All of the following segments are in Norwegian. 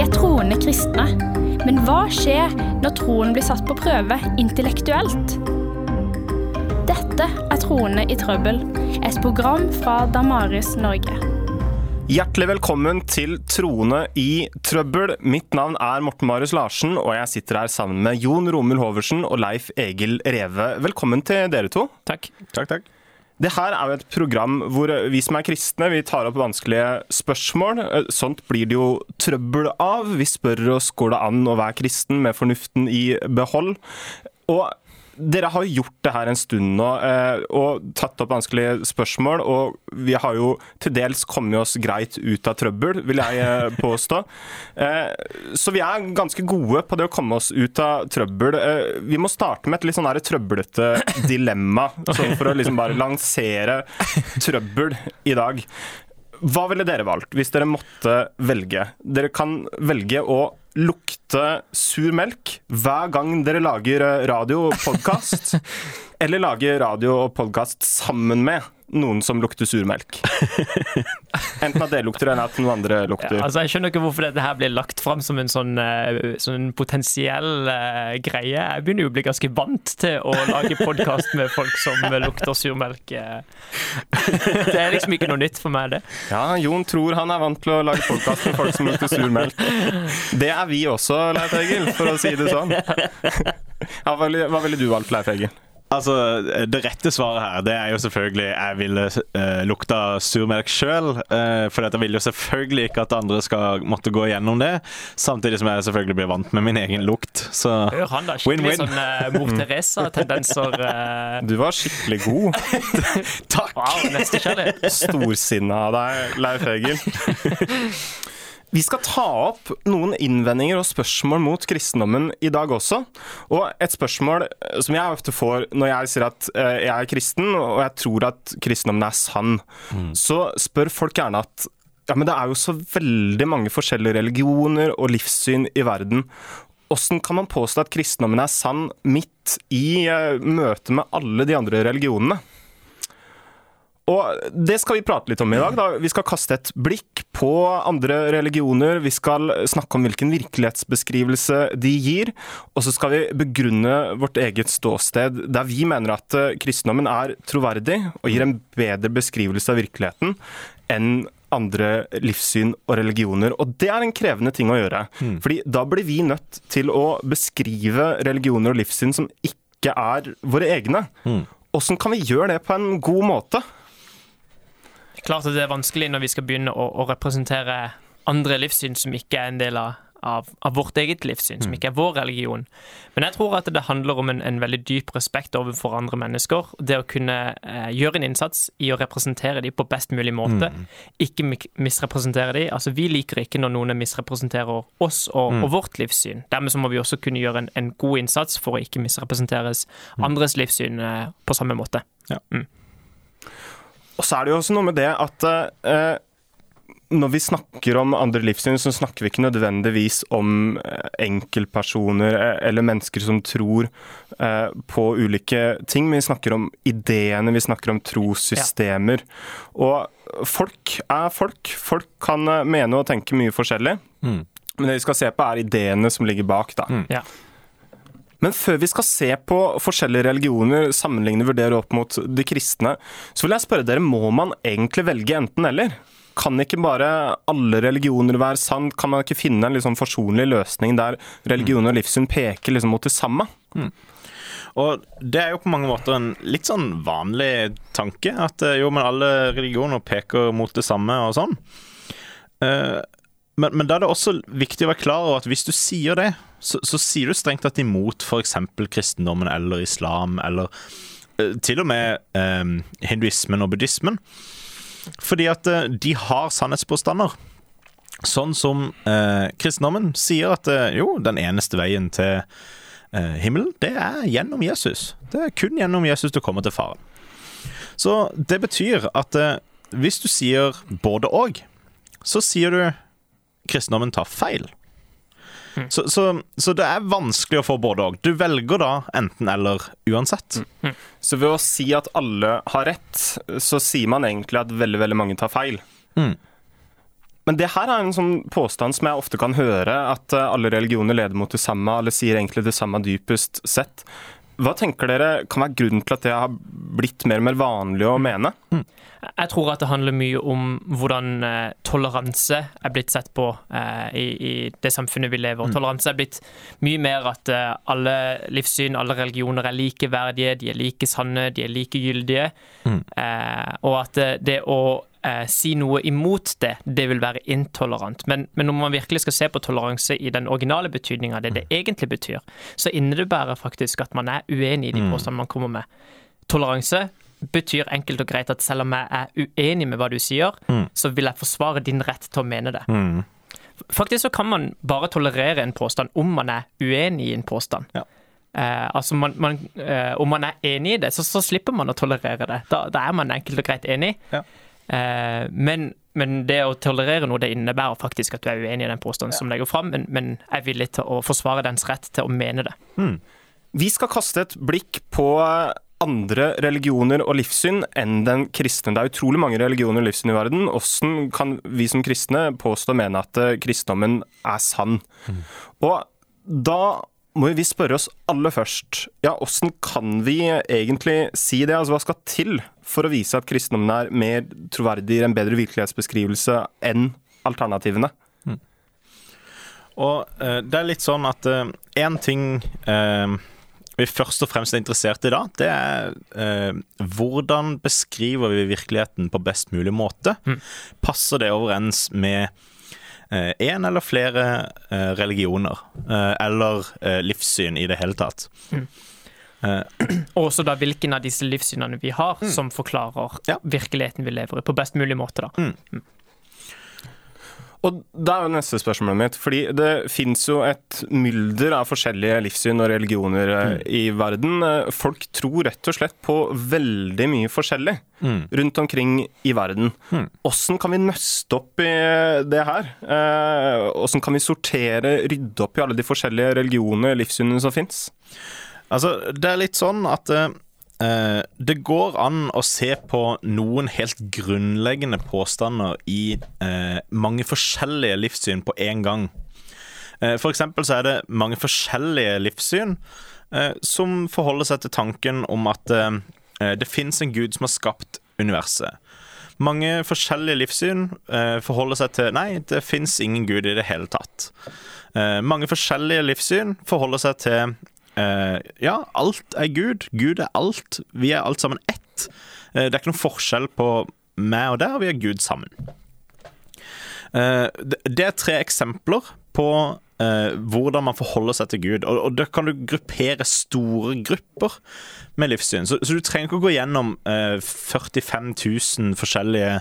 Vi er troende kristne. Men hva skjer når troen blir satt på prøve intellektuelt? Dette er Troende i trøbbel, et program fra Damaris Norge. Hjertelig velkommen til Troende i trøbbel. Mitt navn er Morten Marius Larsen, og jeg sitter her sammen med Jon Romul Hoversen og Leif Egil Reve. Velkommen til dere to. Takk. Takk, takk. Det her er jo et program hvor vi som er kristne, vi tar opp vanskelige spørsmål. Sånt blir det jo trøbbel av. Vi spør oss går det an å være kristen med fornuften i behold. Og dere har gjort det her en stund nå eh, og tatt opp vanskelige spørsmål. Og vi har jo til dels kommet oss greit ut av trøbbel, vil jeg eh, påstå. Eh, så vi er ganske gode på det å komme oss ut av trøbbel. Vi må starte med et litt sånn trøblete dilemma, sånn for å liksom bare lansere trøbbel i dag. Hva ville dere valgt hvis dere måtte velge? Dere kan velge å lukte sur melk hver gang dere lager eh, radio og podkast. eller lage radio og podkast sammen med noen som lukter surmelk. Enten at det lukter, eller at noen andre lukter. Ja, altså jeg skjønner ikke hvorfor dette her blir lagt fram som en sånn, uh, sånn potensiell uh, greie. Jeg begynner jo å bli ganske vant til å lage podkast med folk som lukter surmelk. det er liksom ikke noe nytt for meg, det. Ja, Jon tror han er vant til å lage podkast med folk som lukter surmelk. Det er vi også, Leif Egil, for å si det sånn. Ja, hva ville du valgt, Leif Egil? Altså, Det rette svaret her det er jo selvfølgelig jeg ville uh, lukta surmelk sjøl. Uh, eh, for jeg vil jo selvfølgelig ikke at andre skal måtte gå gjennom det. Samtidig som jeg selvfølgelig blir vant med min egen lukt. Så Hør han da, skikkelig win -win. sånn uh, Mor Teresa-tendenser. Uh... Du var skikkelig god. Takk! Wow, Storsinna av deg, Leif Egil. Vi skal ta opp noen innvendinger og spørsmål mot kristendommen i dag også. Og et spørsmål som jeg ofte får når jeg sier at eh, jeg er kristen, og jeg tror at kristendommen er sann, mm. så spør folk gjerne at ja, men det er jo så veldig mange forskjellige religioner og livssyn i verden. Hvordan kan man påstå at kristendommen er sann midt i møtet med alle de andre religionene? Og Det skal vi prate litt om i dag. Da. Vi skal kaste et blikk på andre religioner. Vi skal snakke om hvilken virkelighetsbeskrivelse de gir. Og så skal vi begrunne vårt eget ståsted, der vi mener at eh, kristendommen er troverdig og gir en bedre beskrivelse av virkeligheten enn andre livssyn og religioner. Og det er en krevende ting å gjøre. Mm. Fordi da blir vi nødt til å beskrive religioner og livssyn som ikke er våre egne. Mm. kan vi gjøre det på en god måte? Klart at det er vanskelig når vi skal begynne å, å representere andre livssyn som ikke er en del av, av, av vårt eget livssyn, som mm. ikke er vår religion. Men jeg tror at det handler om en, en veldig dyp respekt overfor andre mennesker. Det å kunne eh, gjøre en innsats i å representere dem på best mulig måte. Mm. Ikke misrepresentere dem. Altså, vi liker ikke når noen misrepresenterer oss og, mm. og vårt livssyn. Dermed så må vi også kunne gjøre en, en god innsats for å ikke misrepresenteres mm. andres livssyn eh, på samme måte. Ja. Mm. Og så er det jo også noe med det at eh, når vi snakker om andre livssyn, så snakker vi ikke nødvendigvis om eh, enkeltpersoner eh, eller mennesker som tror eh, på ulike ting, men vi snakker om ideene, vi snakker om trossystemer. Ja. Og folk er folk. Folk kan eh, mene og tenke mye forskjellig. Mm. Men det vi skal se på, er ideene som ligger bak. da. Mm. Ja. Men før vi skal se på forskjellige religioner, sammenligne vurdere opp mot de kristne, så vil jeg spørre dere, må man egentlig velge enten-eller? Kan ikke bare alle religioner være sant? Kan man ikke finne en liksom forsonlig løsning der religion og livssyn peker liksom mot det samme? Mm. Og det er jo på mange måter en litt sånn vanlig tanke, at eh, jo, men alle religioner peker mot det samme og sånn. Uh, men, men, da er det også viktig å være klar over at hvis du sier det, så, så sier du strengt tatt imot f.eks. kristendommen eller islam, eller uh, til og med uh, hinduismen og buddhismen. Fordi at uh, de har sannhetspåstander. Sånn som kristendommen sier at jo, den eneste veien til himmelen, det er gjennom Jesus. Det er kun gjennom Jesus du kommer til Faren. Så det betyr at hvis du sier både og, så sier du kristendommen tar feil. Mm. Så, så, så, det er vanskelig å få både òg. Du velger da enten-eller uansett. Mm. Så ved å si at alle har rett, så sier man egentlig at veldig veldig mange tar feil. Mm. Men det her er en sånn påstand som jeg ofte kan høre, at eh, alle religioner leder mot det samme, alle sier egentlig det samme dypest sett. Hva tenker dere kan være grunnen til at det har blitt mer og mer vanlig å mene? Jeg tror at det handler mye om hvordan eh, toleranse er blitt sett på eh, i, i, det samfunnet vi lever. Mm. Toleranse er blitt mye mer at eh, alle livssyn, alle religioner er likeverdige, de er like sanne, de er likegyldige. Mm. Eh, og at det å eh, si noe imot det, det vil være intolerant. Men, men, når man virkelig skal se på toleranse i den originale betydninga, det det mm. egentlig betyr, så innebærer faktisk at man er uenig i de mm. påstandene man kommer med. Toleranse betyr enkelt og greit at selv om jeg er uenig med hva du sier, mm. så vil jeg forsvare din rett til å mene det. Mm. Faktisk så kan man bare tolerere en påstand om man er uenig i en påstand. Ja. Eh, altså man, man, eh, om man er enig i det, så, så, slipper man å tolerere det. Da, da er man enkelt og greit enig. Ja. Eh, men, men, det å tolerere noe, det innebærer faktisk at du er uenig i den påstanden ja. som legger fram, men, men, er villig til å forsvare dens rett til å mene det. Hmm. Vi skal kaste et blikk på andre religioner og livssyn enn den kristne. Det er utrolig mange religioner og livssyn i verden. Hvordan kan vi som kristne påstå å mene at eh, kristendommen er sann? Mm. Og da må vi spørre oss aller først ja, hvordan kan vi egentlig si det? Altså, Hva skal til for å vise at kristendommen er mer troverdig, en bedre virkelighetsbeskrivelse enn alternativene? Mm. Og uh, det er litt sånn at én uh, ting uh, vi først og fremst er interessert i da, det er hvordan beskriver vi virkeligheten på best mulig måte? Mm. Passer det overens med én eller flere religioner, eller livssyn i det hele tatt? Mm. Uh, også da hvilken av disse livssynene vi har, mm. som forklarer ja. virkeligheten vi lever i, på best mulig måte. da. Mm. Mm. Og det er jo neste spørsmålet mitt, fordi det fins jo et mylder av forskjellige livssyn og religioner eh, mm. i verden. Eh, folk tror rett og slett på veldig mye forskjellig mm. rundt omkring i verden. Mm. Hvordan kan vi nøste opp i det her? Hvordan kan vi sortere, rydde opp i alle de forskjellige religionene og livssynene som fins? Altså, det er litt sånn at uh, det går an å se på noen helt grunnleggende påstander i uh, mange forskjellige livssyn på én gang. Uh, for eksempel så er det mange forskjellige livssyn som forholder seg til tanken om at det fins en gud som har skapt universet. Mange forskjellige livssyn forholder seg til Nei, det fins ingen gud i det hele tatt. mange forskjellige livssyn forholder seg til ja, alt er Gud. Gud er alt. Vi er alt sammen ett. Uh, det er ikke noen forskjell på meg og deg, og vi er Gud sammen. Det, det, er tre eksempler på hvordan man forholder seg til Gud. Og, og da kan du gruppere store grupper med livssyn. Så, så du trenger ikke å gå gjennom 45 000 forskjellige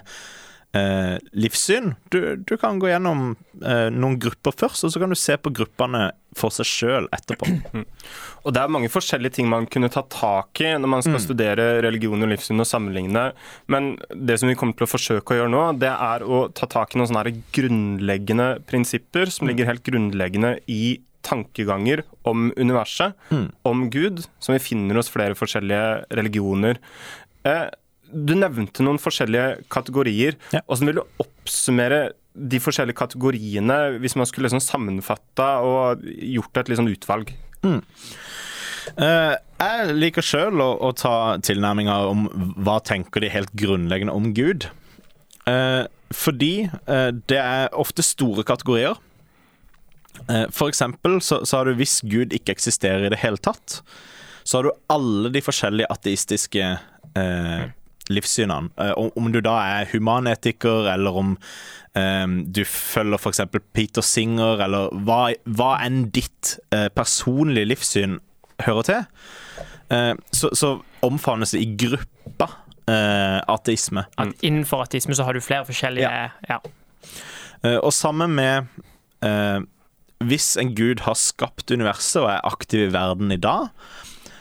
eh, livssyn. Du, du, kan gå gjennom eh, noen grupper først, og så kan du se på gruppene for seg sjøl etterpå. Og Det er mange forskjellige ting man kunne ta tak i når man skal mm. studere religion og livssyn og sammenligne. Men det som vi kommer til å forsøke å gjøre nå, det er å ta tak i noen sånne grunnleggende prinsipper som mm. ligger helt grunnleggende i tankeganger om universet, mm. om Gud, som vi finner hos flere forskjellige religioner. Eh, du nevnte noen forskjellige kategorier. Ja. Hvordan vil du oppsummere de forskjellige kategoriene hvis man skulle liksom sammenfatta og gjort et liksom utvalg? Mm. Uh, jeg liker sjøl å, å, ta tilnærminga om hva tenker de helt grunnleggende om Gud. Uh, fordi uh, det er ofte store kategorier. For eksempel så, så har du hvis Gud ikke eksisterer i det hele tatt, så har du alle de forskjellige ateistiske eh, livssynene. Eh, om du da er humanetiker, eller om um, du følger f.eks. Peter Singer, eller hva, hva enn ditt uh, personlige livssyn hører til, uh, så, så omfavnes det i gruppa ateisme. At innenfor ateisme så har du flere forskjellige Ja. ja. og sammen med Hvis en gud har skapt universet og er aktiv i verden i dag,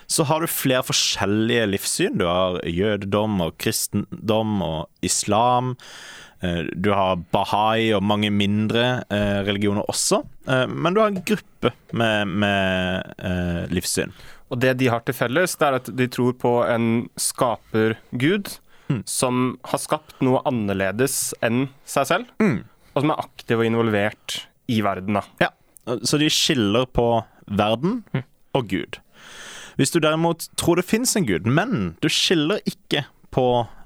så har du flere forskjellige livssyn. Du har jødedom og kristendom og islam. Eh, du har bahai og mange mindre eh, religioner også. Eh, men du har en gruppe med, med livssyn. Og det de har til felles, det er at de tror på en skapergud mm. som har skapt noe annerledes enn seg selv. Mm. Og som er aktiv og involvert i verden. da. Ja, så de skiller på verden og Gud. Hvis du derimot tror det fins en gud, men du skiller ikke på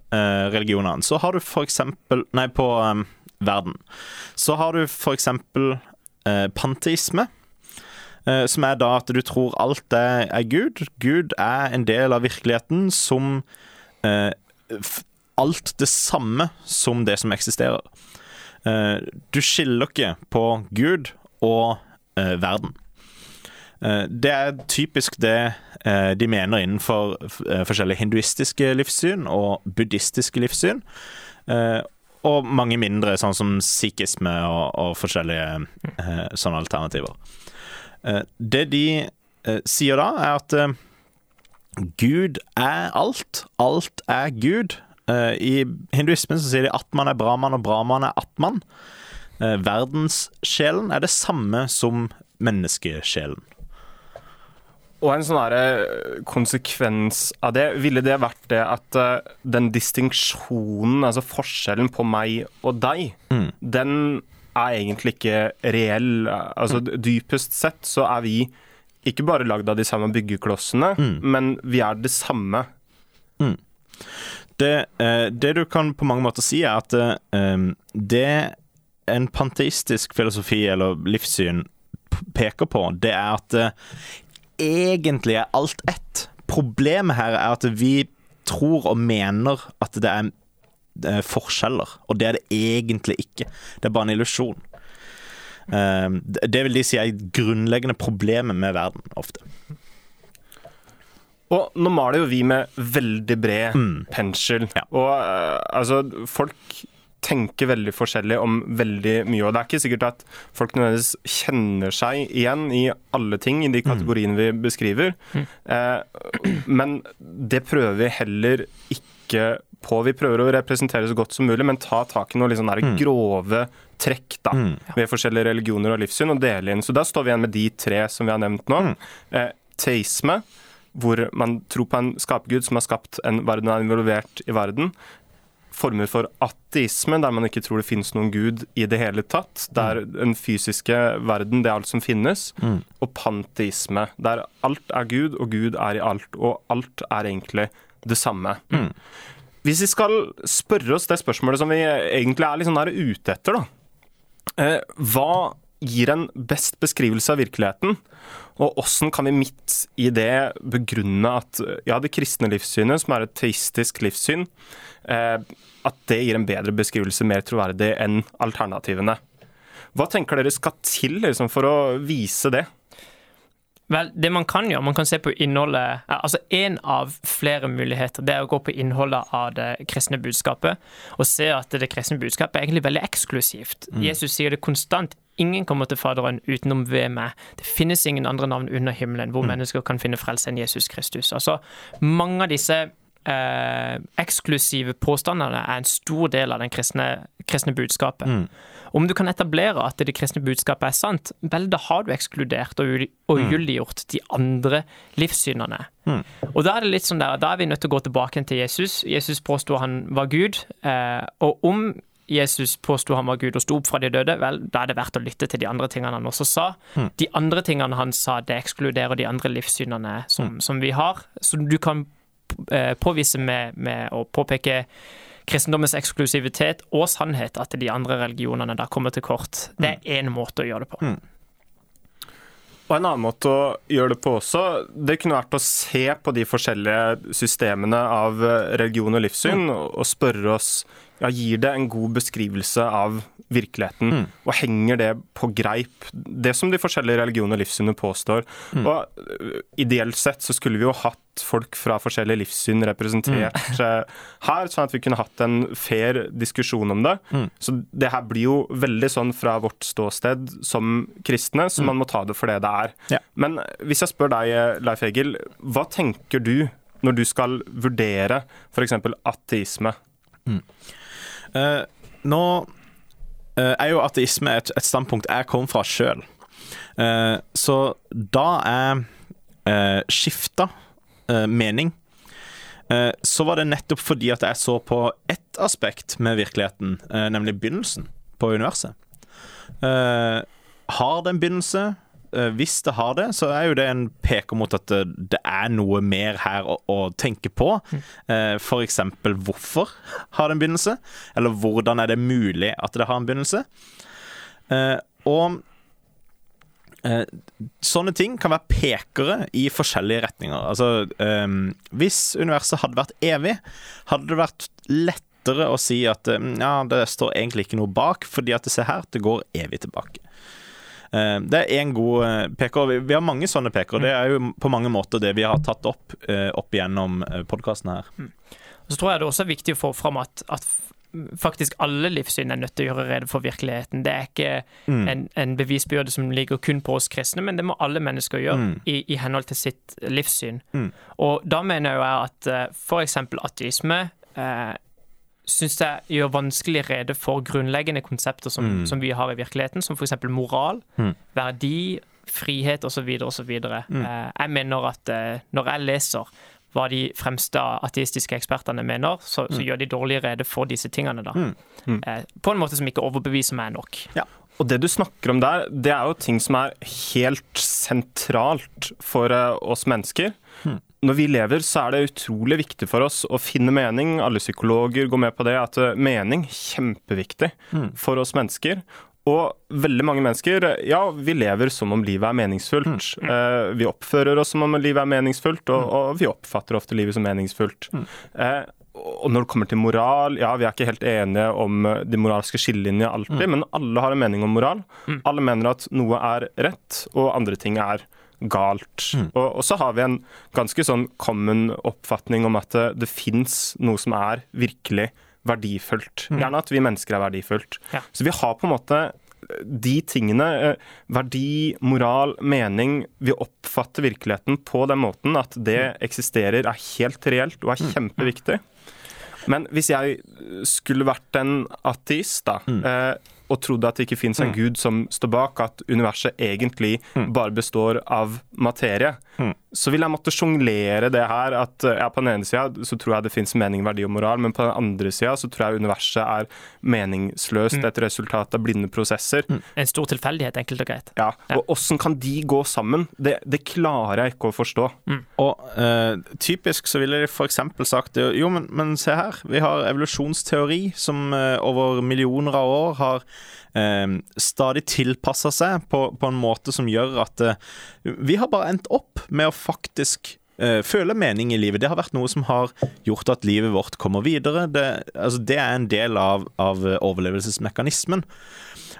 eh, religionene, så har du for eksempel Nei, på eh, verden. Så har du for eksempel eh, panteisme. eh, som er da at du tror alt er, er Gud. Gud er en del av virkeligheten som eh, alt det samme som det som eksisterer. Du skiller ikke på Gud og verden. Eh, det er typisk det eh, de mener innenfor eh, forskjellige hinduistiske livssyn og buddhistiske livssyn. Og mange mindre, sånn som sikhisme og, og forskjellige sånne alternativer. Det de sier da, er at Gud er alt. Alt er Gud. I hinduismen så sier de at man er Brahman, og Brahman er Atman. Eh, verdenssjelen er det samme som menneskesjelen. Og en sånn eh, konsekvens av det, ville det vært det at eh, den distinksjonen, altså forskjellen på meg og deg, Mm. den er egentlig ikke reell. Altså dypest sett så er vi ikke bare lagd av de samme byggeklossene, Mm. men vi er det samme. Det, eh, det du kan på mange måter si, er at det en panteistisk filosofi eller livssyn peker på, det er at egentlig er alt ett. Problemet her er at vi tror og mener at det er eh, forskjeller, og det er det egentlig ikke. Det er bare en illusjon. Eh, det- det vil de si er grunnleggende problemet med verden, ofte. Og nå maler jo vi med veldig bred Mm. pensel. Ja. Og eh, altså, folk tenker veldig forskjellig om veldig mye. Og det er ikke sikkert at folk nødvendigvis kjenner seg igjen i alle ting i de kategoriene vi beskriver. Eh, men det prøver vi heller ikke på. Vi prøver å representere så godt som mulig, men ta tak i noen liksom grove trekk da, Mm. ved forskjellige religioner og livssyn og dele inn. Så da står vi igjen med de tre som vi har nevnt nå. Eh, teisme, hvor man tror på en skapergud som har skapt en verden og er involvert i verden. Former for ateisme, der man ikke tror det finnes noen gud i det hele tatt. Der den fysiske verden, det er alt som finnes. Og panteisme, der alt er Gud, og Gud er i alt. Og alt er egentlig det samme. Hvis vi skal spørre oss det spørsmålet som vi egentlig er litt sånn ute etter, da. Eh, hva gir en best beskrivelse av virkeligheten? Og åssen kan vi midt i det begrunne at ja, det kristne livssynet, som er et teistisk livssyn, eh, at det gir en bedre beskrivelse, mer troverdig enn alternativene? Hva tenker dere skal til liksom, for å vise det? Vel, det man kan gjøre, man kan se på innholdet eh, Altså én av flere muligheter, det er å gå på innholdet av det kristne budskapet og se at det kristne budskapet er egentlig veldig eksklusivt. Jesus sier det konstant. Ingen kommer til Faderen utenom ved meg. Det finnes ingen andre navn under himmelen hvor mennesker kan finne frelse enn Jesus Kristus. Altså, mange av disse eh, eksklusive påstandene er en stor del av den kristne, kristne budskapet. Om du kan etablere at det kristne budskapet er sant, vel, da har du ekskludert og og ugyldiggjort de andre livssynene. Og da er det litt sånn der, da er vi nødt til å gå tilbake til Jesus. Jesus påsto han var Gud, eh, og om Jesus påsto han var Gud og sto opp fra de døde, vel, da er det verdt å lytte til de andre tingene han også sa. De andre tingene han sa, det ekskluderer de andre livssynene som, som vi har. Så du kan eh, påvise med, med å påpeke kristendommens eksklusivitet og sannhet at de andre religionene da kommer til kort. Det er én måte å gjøre det på. Og en annen måte å gjøre det på også, det kunne vært å se på de forskjellige systemene av eh, religion og livssyn, og og spørre oss ja, gir det en god beskrivelse av virkeligheten, og henger det på greip, det som de forskjellige religioner og livssynene påstår. Og øh, ideelt sett så skulle vi jo hatt folk fra forskjellige livssyn representert mm. her, sånn at vi kunne hatt en fair diskusjon om det. Så det her blir jo veldig sånn fra vårt ståsted som kristne, så man må ta det for det det er. Ja. Men hvis jeg spør deg, Leif Egil, hva tenker du når du skal vurdere f.eks. ateisme? Eh, nå uh, er jo ateisme et, et standpunkt jeg kom fra sjøl. så da jeg uh, skifta eh, mening, eh, så var det nettopp fordi at jeg så på ett aspekt med virkeligheten, eh, nemlig begynnelsen på universet. Eh, har det en begynnelse? Eh, hvis det har det, så er jo det en peker mot at det, er noe mer her å, å tenke på. Eh, for eksempel hvorfor har det en begynnelse? Eller hvordan er det mulig at det har en begynnelse? Eh, og eh, sånne ting kan være pekere i forskjellige retninger. Altså, eh, hvis universet hadde vært evig, hadde det vært lettere å si at eh, ja, det står egentlig ikke noe bak, fordi at det ser her, det går evig tilbake. Eh, Det er én god PK. peker. Vi- har mange sånne PK. Det er jo på mange måter det vi har tatt opp eh, opp igjennom podkasten her. Så tror jeg det også er viktig å få fram at, at faktisk alle livssyn er nødt til å gjøre rede for virkeligheten. Det er ikke Mm. en, en bevisbyrde som ligger kun på oss kristne, men det må alle mennesker gjøre Mm. i, i henhold til sitt livssyn. Mm. Og da mener jo jeg at f.eks. for eksempel ateisme eh, syns jeg gjør vanskelig rede for grunnleggende konsepter som, Mm. som vi har i virkeligheten, som f.eks. moral, Mm. verdi, frihet osv. osv. Mm. Eh, jeg mener at eh, når jeg leser hva de fremste ateistiske ekspertene mener, så, så gjør de dårlig rede for disse tingene. da. Mm. Mm. Eh, på en måte som ikke overbeviser meg nok. Ja. Og det du snakker om der, det er jo ting som er helt sentralt for oss mennesker. Når vi lever, så er det utrolig viktig for oss å finne mening. Alle psykologer går med på det, at mening mening kjempeviktig mm. for oss mennesker. Og veldig mange mennesker, eh, ja, vi lever som om livet er meningsfullt. Eh, vi oppfører oss som om livet er meningsfullt, og, og vi oppfatter ofte livet som meningsfullt. Eh, og når det kommer til moral, ja, vi er ikke helt enige om eh, de moralske skillelinjene alltid, men alle har en mening om moral. Alle mener at noe er rett, og andre ting er galt. Og, og så har vi en ganske sånn common oppfatning om at det, det fins noe som er virkelig verdifullt. Gjerne at vi mennesker er verdifullt. Ja. Så vi har på en måte de tingene, eh, verdi, moral, mening Vi oppfatter virkeligheten på den måten at det eksisterer, er helt reelt og er kjempeviktig. Men hvis jeg skulle vært en ateist, da, eh, og trodde at det ikke fins en gud som står bak, at universet egentlig bare består av materie, så vil jeg måtte sjonglere det her. At eh, ja, på den ene sida så tror jeg det fins mening, verdi og moral, men på den andre sida så tror jeg universet er meningsløst, et resultat av blinde prosesser. En stor tilfeldighet, enkelt og greit. Ja, Og åssen kan de gå sammen? Det, det klarer jeg ikke å forstå. Og uh, typisk så ville de f.eks. sagt Jo, men, men se her. Vi har evolusjonsteori som uh, over millioner av år har eh, stadig tilpassa seg på, på en måte som gjør at eh, vi har bare endt opp med å faktisk eh, føle mening i livet. Det har vært noe som har gjort at livet vårt kommer videre. Det, altså, det er en del av, av overlevelsesmekanismen.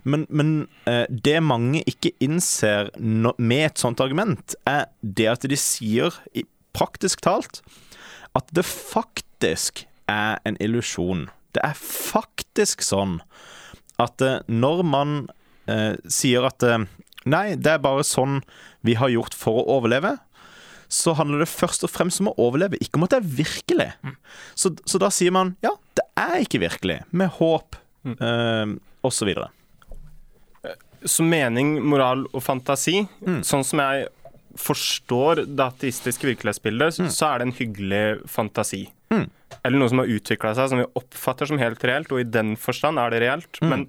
Men, men eh, det mange ikke innser no, med et sånt argument, er det at de sier, praktisk talt, at det faktisk er en illusjon. Det er faktisk sånn at eh, når man eh, sier at eh, nei, det er bare sånn vi har gjort for å overleve, så handler det først og fremst om å overleve, ikke om at det er virkelig. Så, så da sier man ja, det er ikke virkelig, med håp eh, og så videre. Så mening, moral og fantasi, sånn som jeg forstår det ateistiske virkelighetsbildet, mm. så er det en hyggelig fantasi. Eller noe som har utvikla seg, som vi oppfatter som helt reelt, og i den forstand er det reelt. Men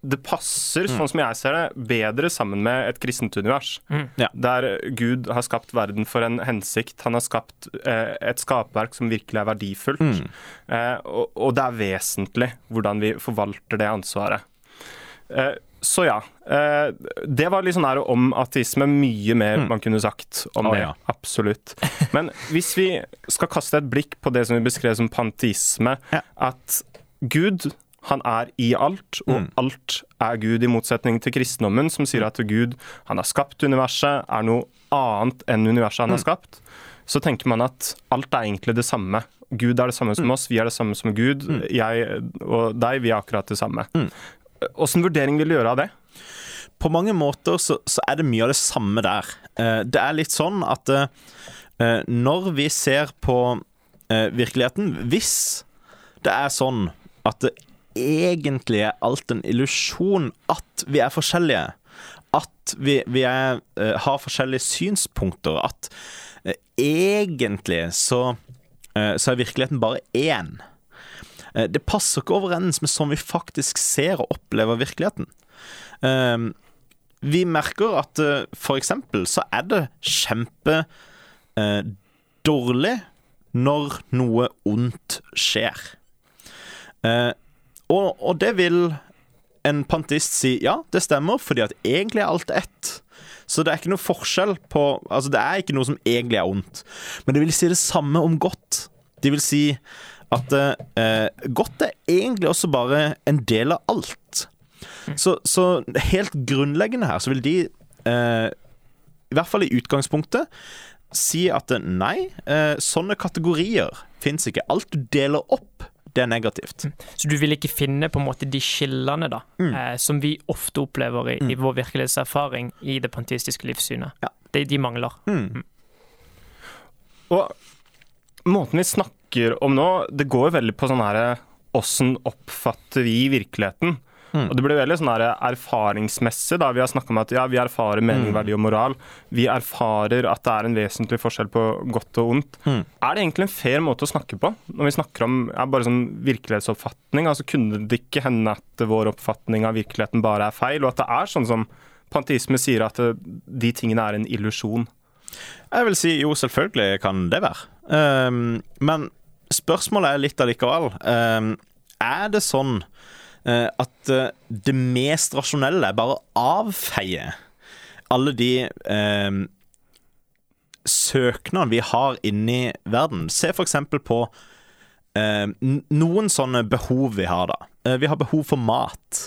det passer, sånn som jeg ser det, bedre sammen med et kristent univers. Ja. Der Gud har skapt verden for en hensikt. Han har skapt eh, et skapverk som virkelig er verdifullt. Eh, og, og det er vesentlig hvordan vi forvalter det ansvaret. Eh, så ja. Eh, det var litt sånn her om ateisme. Mye mer man kunne sagt om oh, det. ja. Absolutt. Men hvis vi skal kaste et blikk på det som vi beskrev som panteisme, Ja. at Gud han er i alt, og alt er Gud, i motsetning til kristendommen, som sier at Gud han har skapt universet, er noe annet enn universet han har skapt. Så tenker man at alt er egentlig det samme. Gud er det samme som oss, vi er det samme som Gud. Jeg og deg, vi er akkurat det samme. Åssen vurdering vil du gjøre av det? på mange måter så, så er det mye av det samme der. Eh, det er litt sånn at eh, når vi ser på eh, virkeligheten Hvis det er sånn at det egentlig er alt en illusjon at vi er forskjellige, at vi, vi er, eh, har forskjellige synspunkter, at eh, egentlig så, eh, så er virkeligheten bare én. Eh, Det passer ikke overens med sånn vi faktisk ser og opplever virkeligheten. Eh, vi merker at eh, for eksempel så er det kjempe eh, når noe ondt skjer. Og, det vil en pantist si ja, det stemmer, fordi at egentlig er alt ett. Så det er ikke noe forskjell på Altså, det er ikke noe som egentlig er ondt. Men det vil si det samme om godt. De vil si at eh, godt er egentlig også bare en del av alt. Så, så helt grunnleggende her så vil de, eh, i hvert fall i utgangspunktet, si at eh, nei, eh, sånne kategorier fins ikke. Alt du deler opp, det er negativt. Så du vil ikke finne på en måte de skillene da, eh, som vi ofte opplever i, i vår virkelighetserfaring i det pantistiske livssynet. Ja. De, de mangler. Og måten vi snakker om nå, det går veldig på sånn her Åssen oppfatter vi virkeligheten? Og det blir veldig sånn erfaringsmessig. da Vi har snakka om at ja, vi erfarer mening, verdi og moral. Vi erfarer at det er en vesentlig forskjell på godt og ondt. Er det egentlig en fair måte å snakke på? Når vi snakker om ja, bare sånn virkelighetsoppfatning, altså kunne det ikke hende at vår oppfatning av virkeligheten bare er feil, og at det er sånn som panteisme sier, at de tingene er en illusjon? Jeg vil si jo, selvfølgelig kan det være. Um, men spørsmålet er litt allikevel. Um, er det sånn eh, at eh, det mest rasjonelle er bare avfeie alle de um, søknadene vi har inni verden? Se eksempel på eh, noen sånne behov vi har, da. Eh, vi har behov for mat.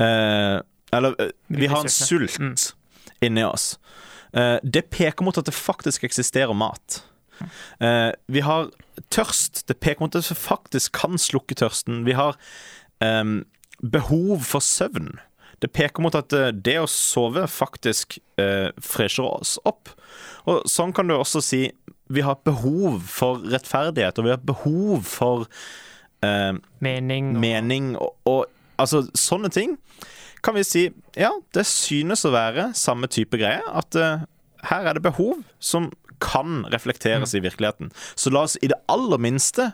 Eh, eller eh, vi har en sult inni oss. Eh, det peker mot at det faktisk eksisterer mat. Eh, vi har tørst. Det peker mot at vi faktisk kan slukke tørsten. Vi har um, behov for søvn. Det peker mot at eh, det å sove faktisk uh, fresher oss opp. Og sånn kan du også si vi har behov for rettferdighet, og vi har behov for uh, Mening. og- mening og, og altså sånne ting kan vi si ja, det synes å være samme type greie. At uh, her er det behov som kan reflekteres i virkeligheten. Så la oss i det aller minste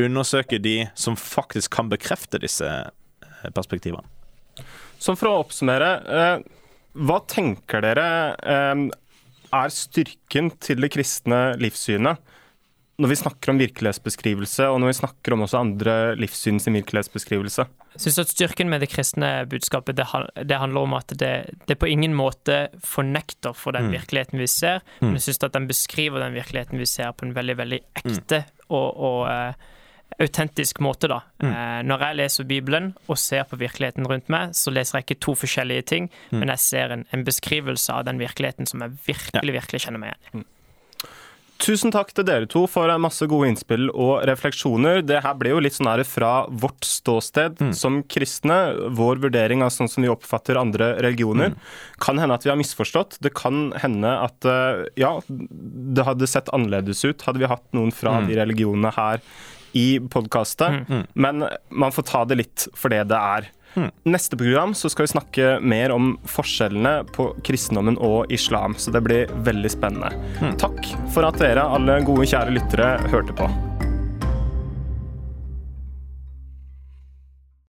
undersøke de som faktisk kan bekrefte disse eh, perspektivene. Så for å oppsummere, eh, hva tenker dere eh, er styrken til det kristne livssynet når vi snakker om virkelighetsbeskrivelse, og når vi snakker om også andre livssyn sin virkelighetsbeskrivelse? Jeg synes at Styrken med det kristne budskapet det, handler om at det, det på ingen måte fornekter for den virkeligheten vi ser, men jeg synes at den beskriver den virkeligheten vi ser på en veldig veldig ekte og, og uh, autentisk måte. da. Uh, når jeg leser Bibelen og ser på virkeligheten rundt meg, så leser jeg ikke to forskjellige ting, men jeg ser en, en beskrivelse av den virkeligheten som jeg virkelig, virkelig kjenner meg igjen i. Tusen takk til dere to for masse gode innspill og refleksjoner. Det her ble jo litt sånn her fra vårt ståsted som kristne. Vår vurdering av sånn som vi oppfatter andre religioner. Kan hende at vi har misforstått. Det kan hende at eh, ja, det hadde sett annerledes ut hadde vi hatt noen fra de religionene her i podkastet. Men man får ta det litt for det det er. Neste program så skal vi snakke mer om forskjellene på kristendommen og islam, så det blir veldig spennende. Takk for at dere, alle gode, kjære lyttere, hørte på.